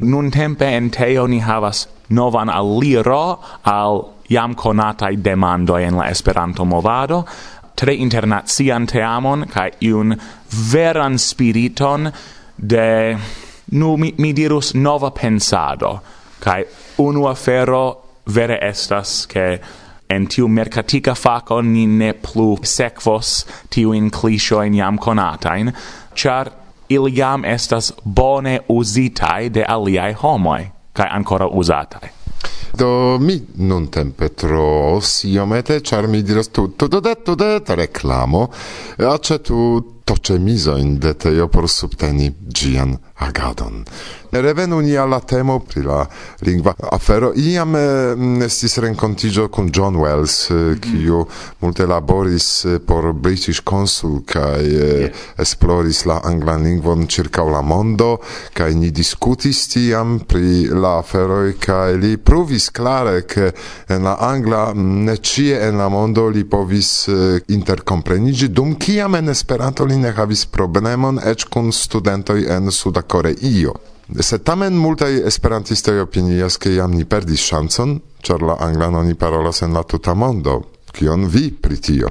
nun tempe en teo ni havas novan aliro al jam conatai demandoi en la Esperanto movado, tre internazian teamon kai iun veran spiriton de nu mi, mi dirus nova pensado. Kai unu afero vere estas che en tiu mercatica faco ni ne plu sekvos tiu in clisho in jam conatain char ili jam estas bone uzitai de aliai homoi, kai ancora usatai. Do mi non tempe tro iomete, char mi diras tutto do det reclamo, acetu toce miso in teo por subteni gian agadon. Revenu ni alla temo pri la lingua afero. Iam eh, estis rencontigio con John Wells, kiu eh, mm. multe laboris eh, por British Consul kai eh, yes. esploris la anglan lingvon circa la mondo kai ni discutis tiam pri la aferoi, kai li pruvis clare che en la angla ne cie en la mondo li povis eh, intercomprenigi, dum kiam en Esperanto li ne havis problemon ec kun studentoj en suda Koreio. Se tamen multaj esperantistoj opinias, ke jam ni perdis ŝancon, ĉar la anglan oni parolas en la tuta mondo. Kion vi pri tio?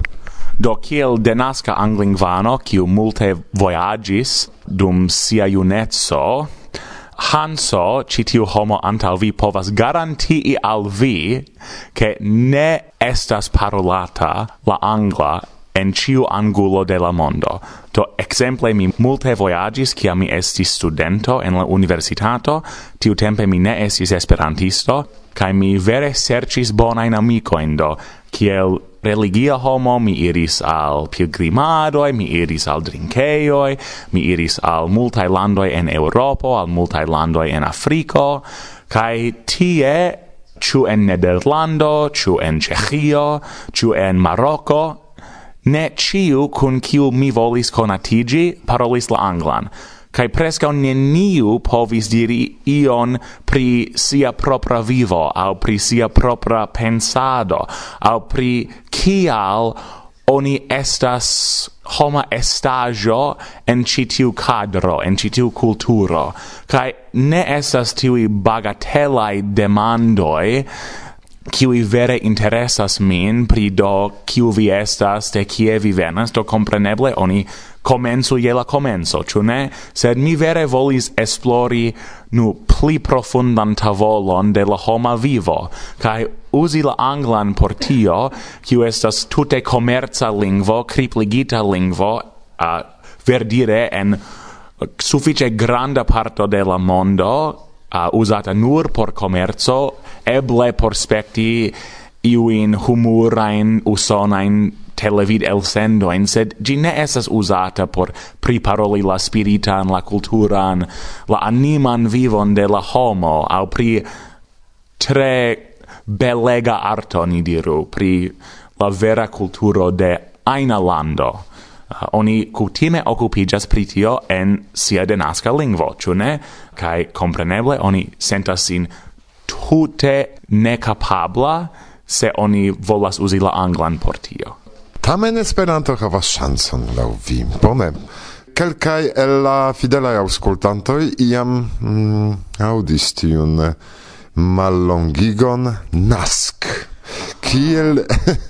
Do kiel denaska anglingvano, kiu multe vojaĝis dum sia juneco, Hanso, ci tiu homo antal vi povas garantii al vi che ne estas parolata la angla en ciu angulo de la mondo. Do exemple mi multe voyagis kia mi estis studento en la universitato, tiu tempe mi ne estis esperantisto, kai mi vere sercis bonain amico indo, kiel religia homo mi iris al pilgrimado mi iris al drinkeioi, mi iris al multai landoi en Europo, al multai landoi en Africo, kai tie, ciu en Nederlando, ciu en Cechio, ciu en Marocco, Ne ciu cun ciu mi volis conatigi parolis la anglan, cae prescau neniu povis diri ion pri sia propra vivo, au pri sia propra pensado, au pri cial oni estas homa estajo en citiu cadro, en citiu culturo, cae ne estas tiui bagatelai demandoi kiui vere interesas min pri do kiu vi estas, de kie vi venas, do compreneble oni comenzu je la comenzo, ĉu ne? Sed mi vere volis esplori nu pli profundan tavolon de la homa vivo, kaj uzi la anglan por tio, kiu estas tute komerca lingvo, kripligita lingvo, uh, verdire en sufice granda parto de la mondo, uh, usata nur por commerzo, eble por specti iuin humurain usonain televid elsendoin, sed gi ne esas usata por priparoli la spiritan, la culturan, la animan vivon de la homo, au pri tre belega arto, ni diru, pri la vera culturo de aina lando. Ah, oni kutime okupiĝas pri tio en sia denaska lingvo, ĉu ne? Kaj kompreneble oni sentas sin tute nekapabla se oni volas uzi la anglan por tio. Tamen Esperanto havas ŝancon laŭ vi. Bone. Kelkaj el la fidelaj aŭskultantoj iam mm, aŭdis tiun mallongigon nask kiel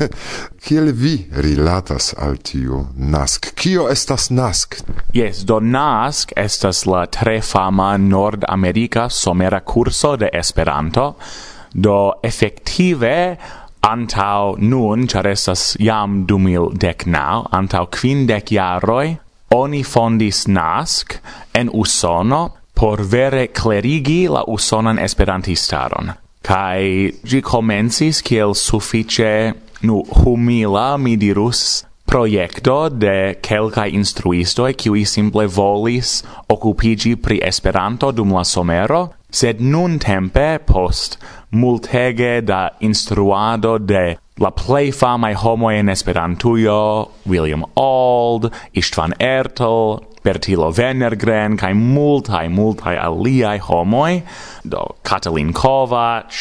kiel vi rilatas al tiu nask? Kio estas nask? Yes do nask estas la tre fama nordamerika somera kurso de esperanto. Do efektive antau nun char estas jam 2019 antau quindec jaroj oni fondis nask en usono por vere klerigi la usonan esperantistaron. Kai gi comensis kiel suffice, nu, humila, mi dirus, proiecto de quelcae instruistoi qui simple volis occupigi pri Esperanto dum la somero, sed nun tempe post multege da instruado de la plei famae homoe in Esperantujo, William Auld, Istvan Ertel, Bertilo Venergren, kai multai multai aliai homoi, do Katalin Kovac,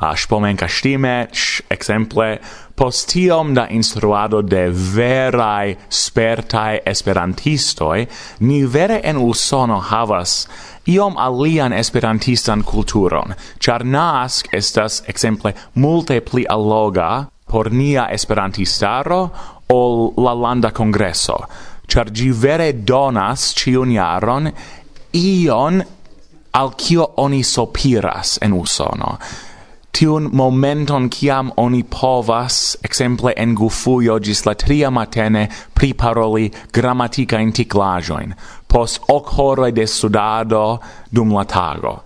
a Spomenka Stimec, exemple, postiom da instruado de verai spertai esperantistoi, ni vere en Usono havas iom alian esperantistan kulturon, char NASC estas, exemple, multe pli alloga por nia esperantistaro ol la landa congresso, char gi vere donas ciun jaron ion al cio oni sopiras en usono tiun momenton kiam oni povas, exemple en gufujo gis la tria matene, priparoli grammatica in ticlajoin, pos ok horoi de sudado dum la tago.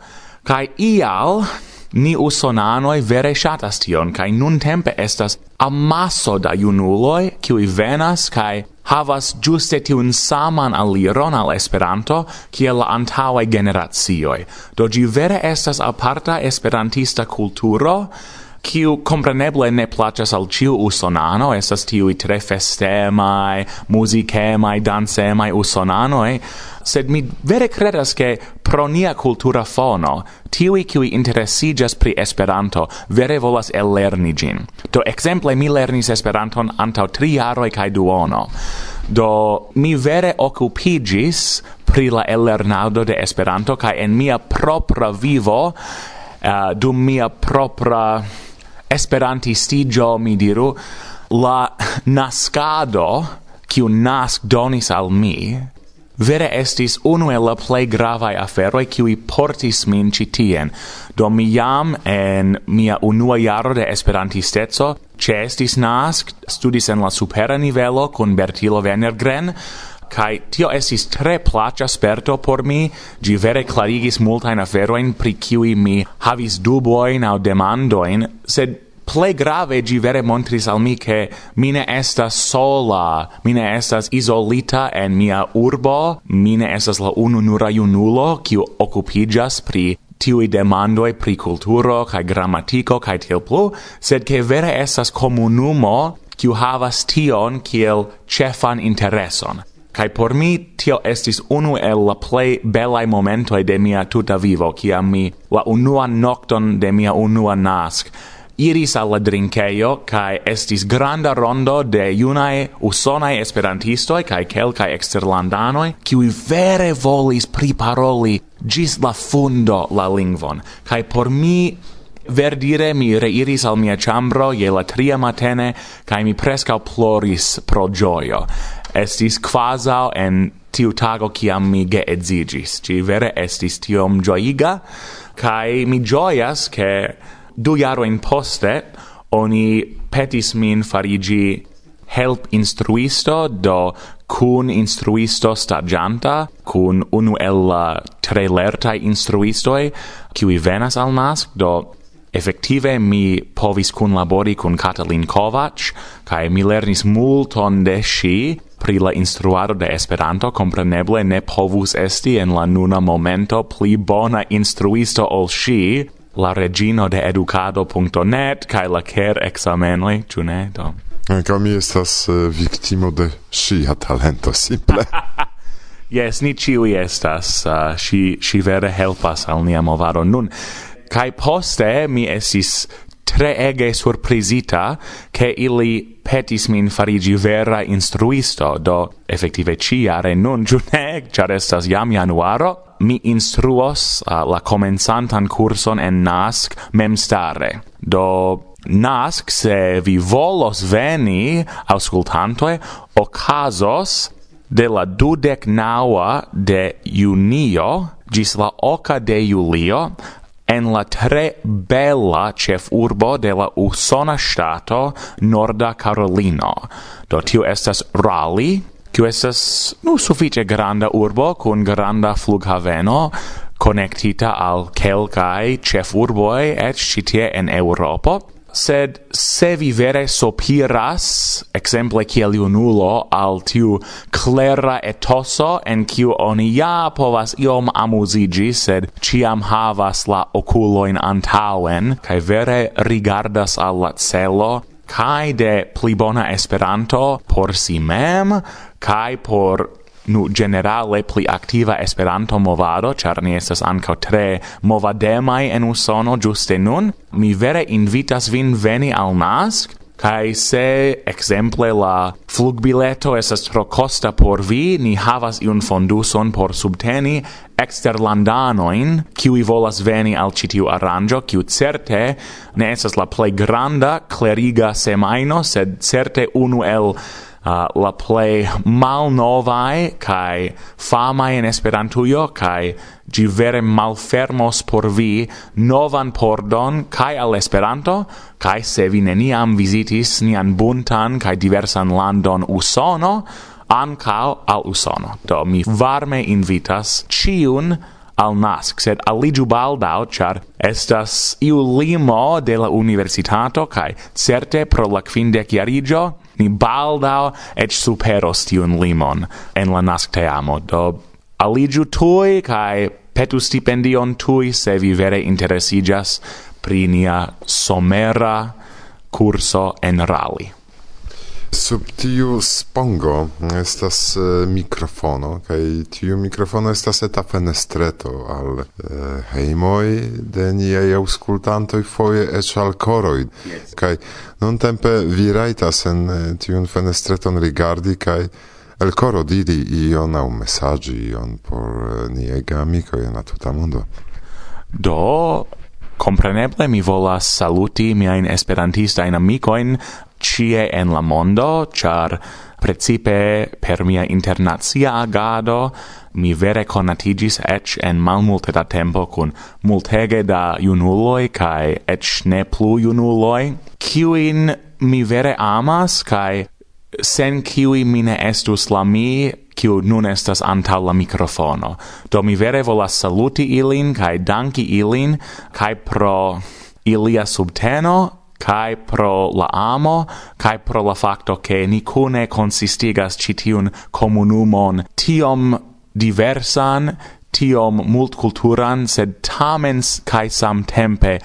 Kai ial, ni usonanoi vere shatas tion, kai nun tempe estas amasso da junuloi, kiui venas, kai havas giuste tiun saman aliron al Esperanto kiel la antaŭaj generacioj. Do ĝi vere estas aparta esperantista kulturo, kiu compreneble ne placas al ciu usonano, estas tiui tre festemai, musicemai, dansemai usonanoi, sed mi vere credas che pro nia cultura fono, tiui kiui interesigas pri Esperanto, vere volas ellerni gin. Do, exemple, mi lernis Esperanton antau tri jaroi cae duono. Do, mi vere occupigis pri la elernado de Esperanto, cae en mia propra vivo, uh, dum mia propra esperantistigio, mi diru, la nascado, kiu nasc donis al mi, vere estis unu el la plei gravae aferoi kiuj portis min ĉi tien. Do mi jam en mia unua jaro de esperantisteco ĉeestis nask, studis en la supera nivelo con Bertilo Venergren, kai tio estis tre plaĉa sperto por mi, gi vere klarigis multajn aferojn pri kiuj mi havis dubojn au demandoin, sed ple grave gi vere montris al mi che mine esta estas sola, mine estas isolita en mia urbo, mine estas la unu nura junulo kiu occupigas pri tiui demandoi pri culturo, kai grammatico, kai tiel plu, sed che vere estas comunumo kiu havas tion kiel cefan intereson. Kai por mi tio estis unu el la plej belaj momentoj de mia tuta vivo, kiam mi la unua nokton de mia unua nask iris al la drinkejo kai estis granda rondo de junaj usonaj esperantistoj kai kelkaj eksterlandanoj kiuj vere volis priparoli gis la fundo la lingvon kai por mi Verdire mi reiris al mia chambro je la tria matene, cae mi preskaŭ ploris pro gioio estis quasau en tiu tago kiam mi geedzigis. Ci vere estis tiom gioiga, kai mi gioias che du jaroin poste oni petis min farigi help instruisto do kun instruisto stagianta, kun unu el tre instruisto instruistoi, qui venas al nas do effective mi povis kun labori kun Katalin Kovac, kai mi lernis multon de shi pri la instruado de Esperanto compreneble ne povus esti en la nuna momento pli bona instruisto ol ŝi, la regino de educado.net kaj la ker examenoi, ĉu ne? Do. Eh, Ankaŭ mi estas uh, viktimo de ŝia talento, simple. yes, ni ĉiuj estas. Uh, ŝi, ŝi vere helpas al nia movado nun. Kaj poste mi estis treege surprizita, ke ili petis min farigi vera instruisto, do effettive ciare nun giune, char estas jam januaro, mi instruos uh, la comensantan curson en NASC memstare. Do NASC, se vi volos veni, auscultantoi, ocasos de la dudec naua de junio gis la oca de julio en la tre bella chef urbo de la usona stato Norda Carolino. Do tio estas Raleigh, kiu estas nu sufiĉe granda urbo kun granda flughaveno, connectita al kelkaj ĉefurboj eĉ et citie en Eŭropo sed se vi vere sopiras, exemple kiel junulo, al tiu clera etoso en kiu oni ja povas iom amuzigi, sed ciam havas la oculoin antauen, kai vere rigardas al la celo, kai de pli bona esperanto por si mem, kai por nu generale pli activa Esperanto movado, char ni estas ankaŭ tre movademai en Usono ĝuste nun, mi vere invitas vin veni al nask Kai se exemple la flugbileto esas tro costa por vi, ni havas iun fonduson por subteni exterlandanoin, kiui volas veni al citiu aranjo, kiu certe ne esas la plei granda cleriga semaino, sed certe unu el uh, la plej malnovaj kai fama in Esperantujo kai gi vere malfermos por vi novan pordon kai al Esperanto kai se vi neniam visitis nian buntan kai diversan landon Usono ancao al Usono. Do mi varme invitas ciun al NASC, sed aligiu baldau, char estas iu limo de la universitato, cae certe pro la quindec iarigio, ni baldau et superos tiun limon en la nascte amo. Do aligiu tui, cae petu stipendion tui, se vi vere interesigas pri nia somera curso en Raleigh sub tiu spongo estas uh, mikrofono kaj tiu mikrofono estas eta fenestreto al uh, hejmoj de niaj aŭskultantoj foje eĉ al koroj yes. kaj nuntempe vi rajtas en tiun fenestreton rigardi kaj el coro didi ion au messaggi ion por niega geamikoj en la tuta mondo do Compreneble mi volas saluti miain esperantistain amicoin cie en la mondo, char precipe per mia internazia agado mi vere conatigis ec en malmulte da tempo cun multege da junuloi cae ec ne plu junuloi, ciuin mi vere amas cae sen ciui mine estus la mi, kiu nun estas antau la mikrofono. Do mi vere volas saluti ilin, cae danki ilin, cae pro ilia subteno kai pro la amo kai pro la facto che ni cune consistigas citiun comunumon tiom diversan tiom multculturan sed tamen kai sam tempe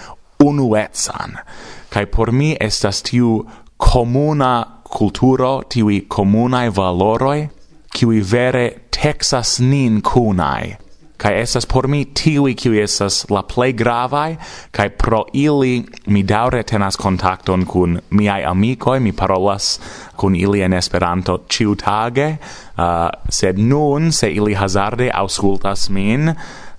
unuetsan kai por mi estas tiu comuna culturo tiui comunae valoroi qui vere texas nin cunai kai estas por mi tiui qui esas la plei gravai kai pro ili mi daure tenas kontakton kun miai amicoi, mi parolas kun ili en Esperanto ciutage, uh, sed nun, se ili hazarde auscultas min,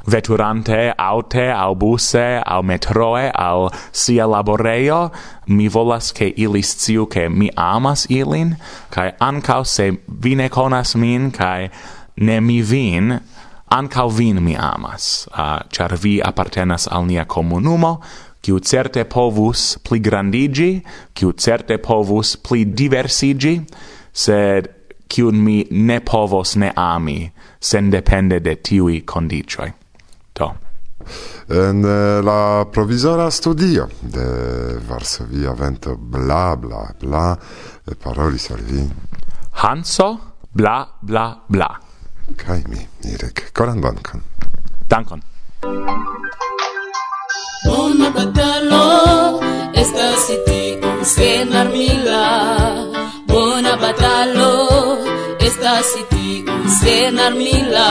veturante aute au busse au metroe au sia laboreio mi volas ke ili sciu ke mi amas ilin kai ancau se vi ne konas min kai ne mi vin ancau vin mi amas, uh, char vi appartenas al nia comunumo, kiu certe povus pli grandigi, kiu certe povus pli diversigi, sed kiun mi ne povos ne ami, sen depende de tiui condicioi. To. En eh, la provisora studio de Varsovia vento bla bla bla parolis al vi. Hanso bla bla bla kai mi, Irek. Koran dankon. Dankon. Bona batalo esta tiu sen armila. Bona batalo esta tiu sen armila.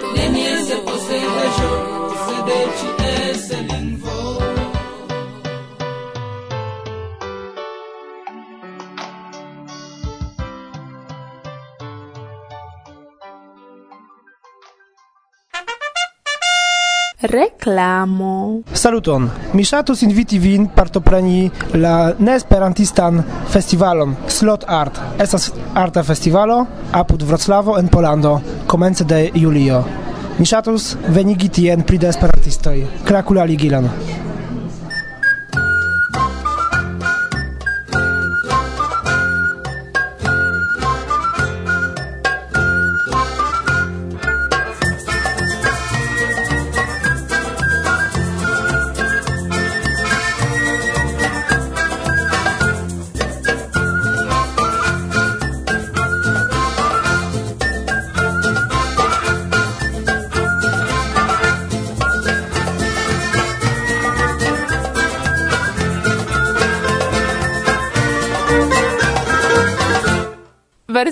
reklamo. Saluton! Mi ŝatus inviti vin partopreni la neesperantistan festivalon Slot Art. Estas arta festivalo apud Vroclavo en Polando, komence de julio. Mi ŝatus venigi tien pli de esperantistoj. Krakulali Gilan.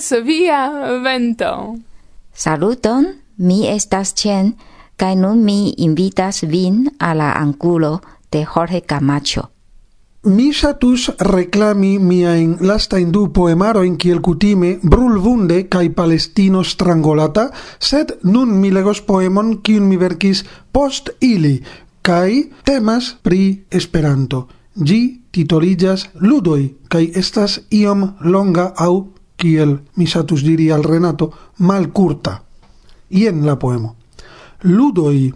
Varsovia vento. Saluton, mi estas Chen, kaj nun mi invitas vin a la angulo de Jorge Camacho. Mi ŝatus reklami miajn lastajn du poemarojn kiel kutime Brulvunde kaj Palestino strangolata, sed nun mi legos poemon kiun mi verkis post ili kaj temas pri Esperanto. Ĝi titoliĝas Ludoj kaj estas iom longa aŭ kiel mi satus diri al Renato, mal curta. Ien la poemo. Ludoi.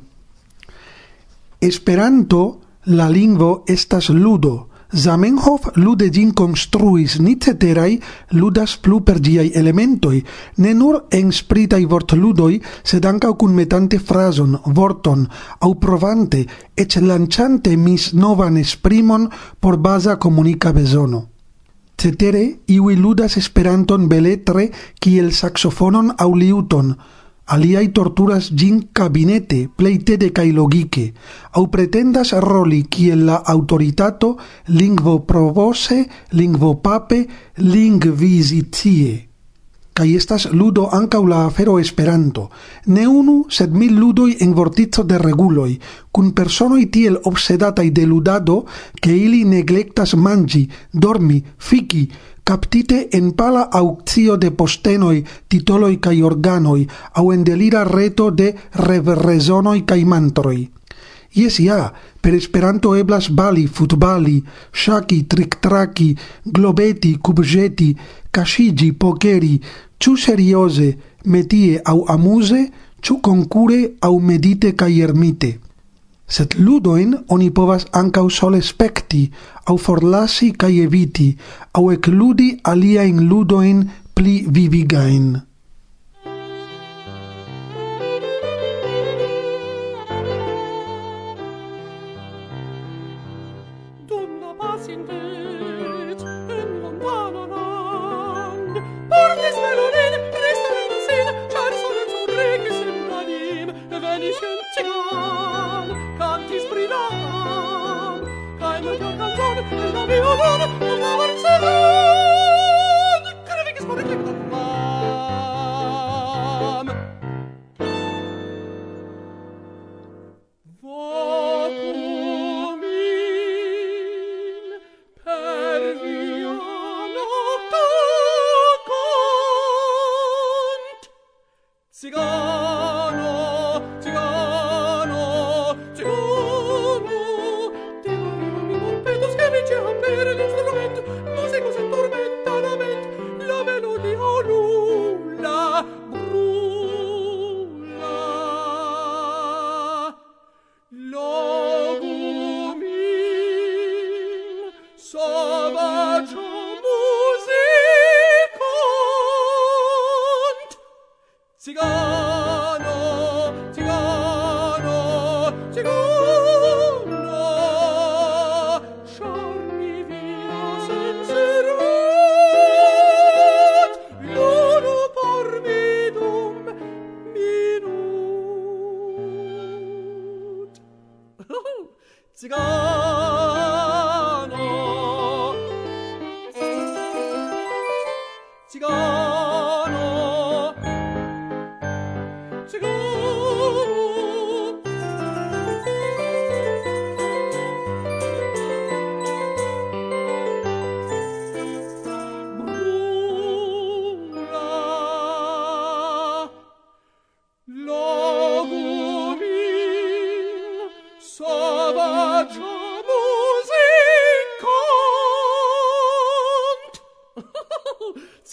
Esperanto la lingvo estas ludo. Zamenhof lude gin construis, ni ceterai ludas plu per giai elementoi, ne nur en spritai vortludoi, sed ancau cun metante frason, vorton, au provante, ec lanciante mis novan esprimon por basa comunica besono. Cetere, iui ludas esperanton beletre kiel saxofonon au liuton, aliai torturas gin cabinete, pleitede cae logike, au pretendas roli kiel la autoritato lingvo provose, lingvo pape, lingvisitie. Kai estas ludo anca la afero Esperanto. Ne unu, sed mil ludoi en vortizo de reguloi, cun personoi tiel obsedatai de ludado, ke ili neglectas mangi, dormi, fiki, captite en pala auctio de postenoi, titoloi cae organoi, au en delira reto de reverresonoi cae mantroi. Yes, ja, per Esperanto eblas bali, futbali, shaki, triktraki, globeti, kubjeti, kashigi, pokeri, ciu serioze, metie au amuse, ciu concure au medite ca ermite. Sed ludoin oni povas ancau sole specti, au forlasi ca eviti, au ecludi alia in ludoin pli vivigain. polnischen Zigan cantis pri la Kaj multa la violon, la Cigar!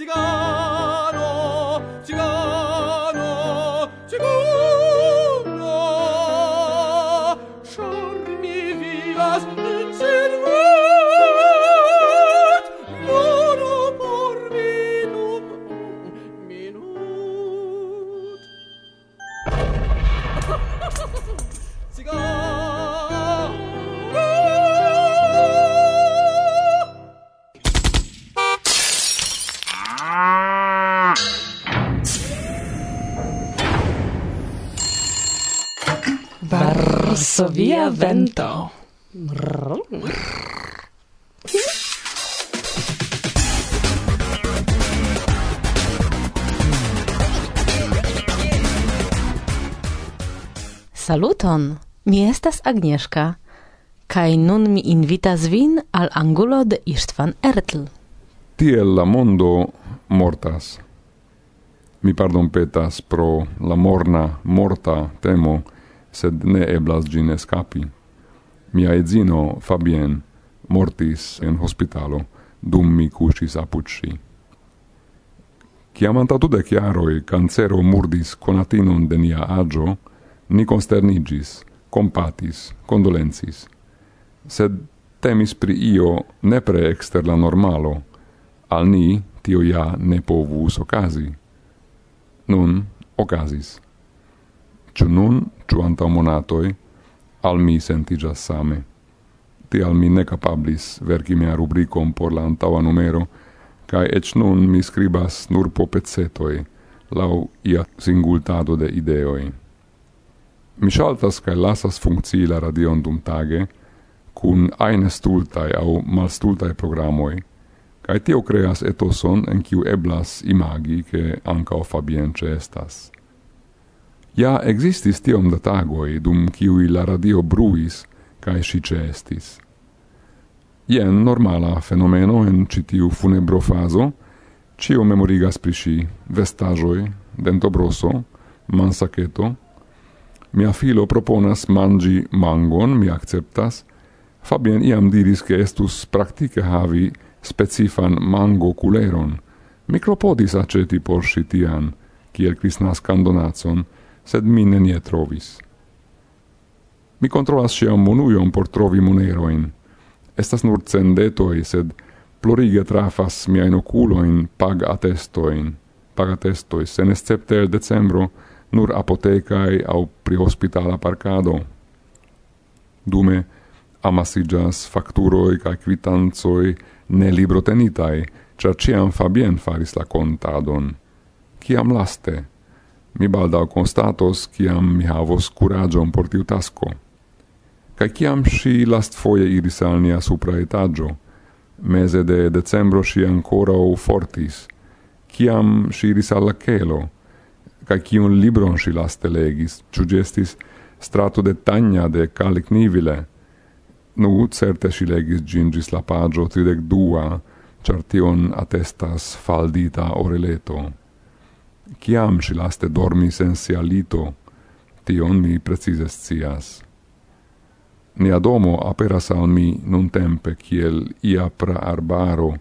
멋지가 vento. Saluton, mi estas Agnieszka, kaj nun mi invitas vin al angulo de Istvan Ertl. Tiel la mondo mortas. Mi pardon petas pro la morna morta temo, sed ne eblas gin escapi. Mia edzino, Fabien, mortis en hospitalo, dum mi cusis apud Ciam Chiamanta dudec iaroi cancero murdis conatinum de nia agio, ni consternigis, compatis, condolensis. Sed temis pri io nepre exter la normalo, al ni tio ja ne povus ocasi. Nun ocasis. Ciu nun, ciu anta monatoi, al mi sentigas same. Tial mi ne capablis verci mia rubricon por la antaua numero, cae ec nun mi scribas nur po pezzetoi, lau ia singultado de ideoi. Mi saltas cae lasas funcii la radion dum tage, cun aine stultae au malstultae programoi, cae tio creas etoson en ciu eblas imagi che ancao Fabience estas. Ja existis tiom da tagoi, dum kiui la radio bruis, cae si cestis. Ien normala fenomeno en citiu funebro faso, cio memorigas pri si, vestajoi, dentobroso, mansaceto, Mia filo proponas mangi mangon, mi acceptas. Fabien iam diris che estus practice havi specifan mango kuleron. Mi klopodis aceti por si tian, kiel Krisnas kandonacon, sed mi nenie trovis. Mi controlas ciam monuion por trovi moneroin. Estas nur cendetoi, sed plurige trafas miain oculoin pag attestoin, pag attestoi, sen escepte el decembro, nur apotecae au prihospitala parcado. Dume, amasigas facturoi ca quitanzoi ne librotenitai, cer ciam Fabien faris la contadon. Ciam laste, Mi baldau constatos, ciam mi havos curagion por tiu tasco. Ca ciam si lastfoje iris al nia supra etaggio, mese de decembro si ancora o fortis, ciam si iris alla celo, ca cium libron si laste legis, ciu gestis strato de Tagna de Calic Nivile. Nu, certe si legis gingis la pagio tridec dua, char tion attestas faldita oreleto ciam si laste dormis en sia lito, tion mi precises cias. Nia domo aperas al mi nun tempe kiel ia pra arbaro,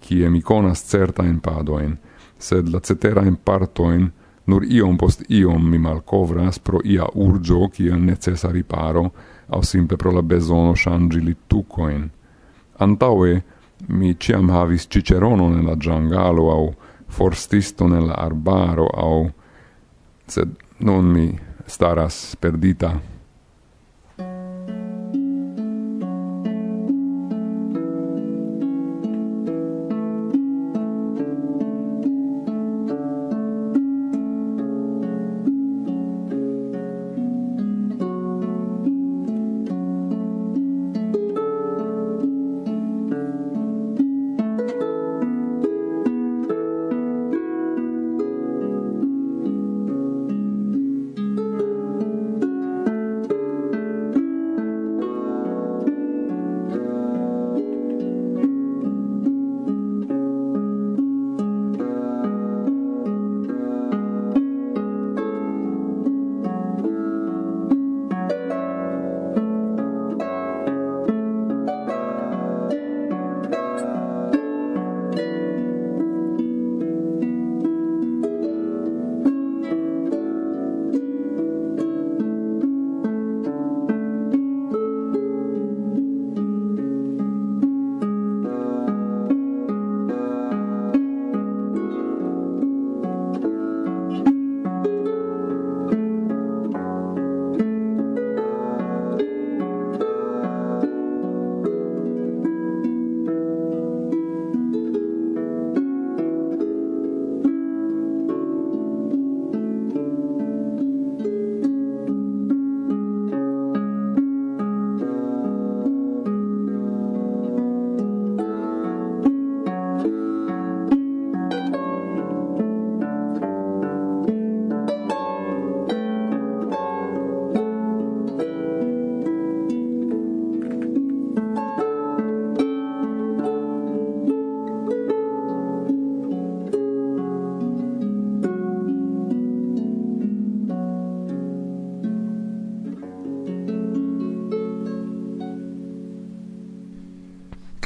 kie mi conas certain padoin, sed la cetera in partoin nur iom post iom mi malcovras pro ia urgio kiel necessa riparo, au simple pro la besono shangi littucoin. Antaue, mi ciam havis ciceronon en la giangalo au forstisto el arbaro au sed non mi staras perdita.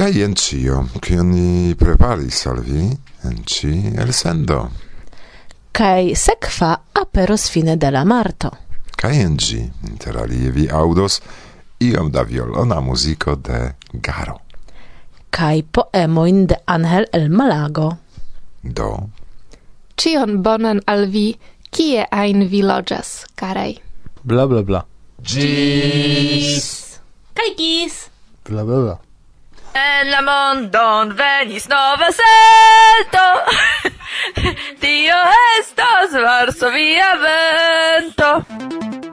Kaj jen cio, kion ni preparis al vi en ĉi elsendo. Kaj sekva aperos fine de la marto. Kaj en inter alie vi audos, iom da violona muziko de Garo. Kaj poemoin de Angel el Malago. Do. Cion bonan al vi, kie ein vi loĝas, karaj. Bla bla bla. Gis. Kaj gis. Bla bla bla. En la mondon venis nova sento, tio estos Varsovia vento.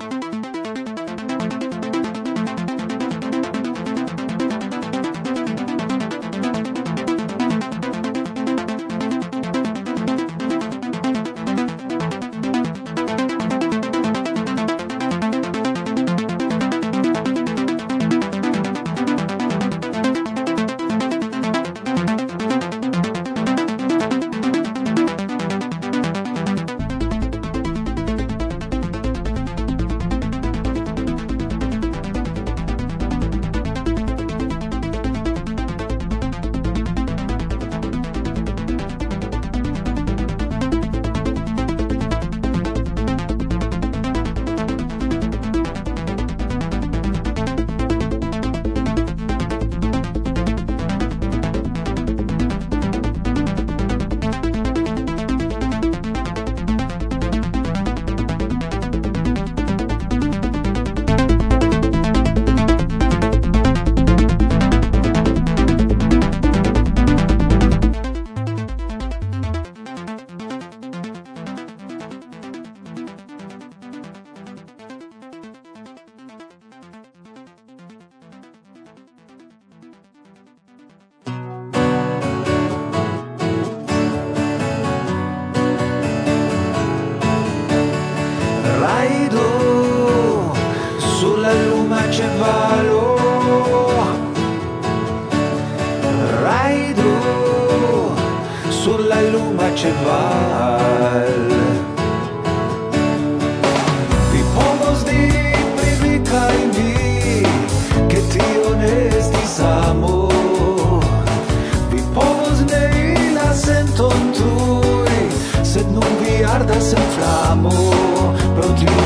luma ceval ce val. Vi pomos pri vi kaj mi Che tio ne estis amo Vi povos nei la senton tui Sed nun vi ardas en flamo Pro tiu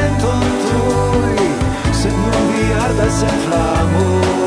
senton tui, sed non vi ardas en flamo.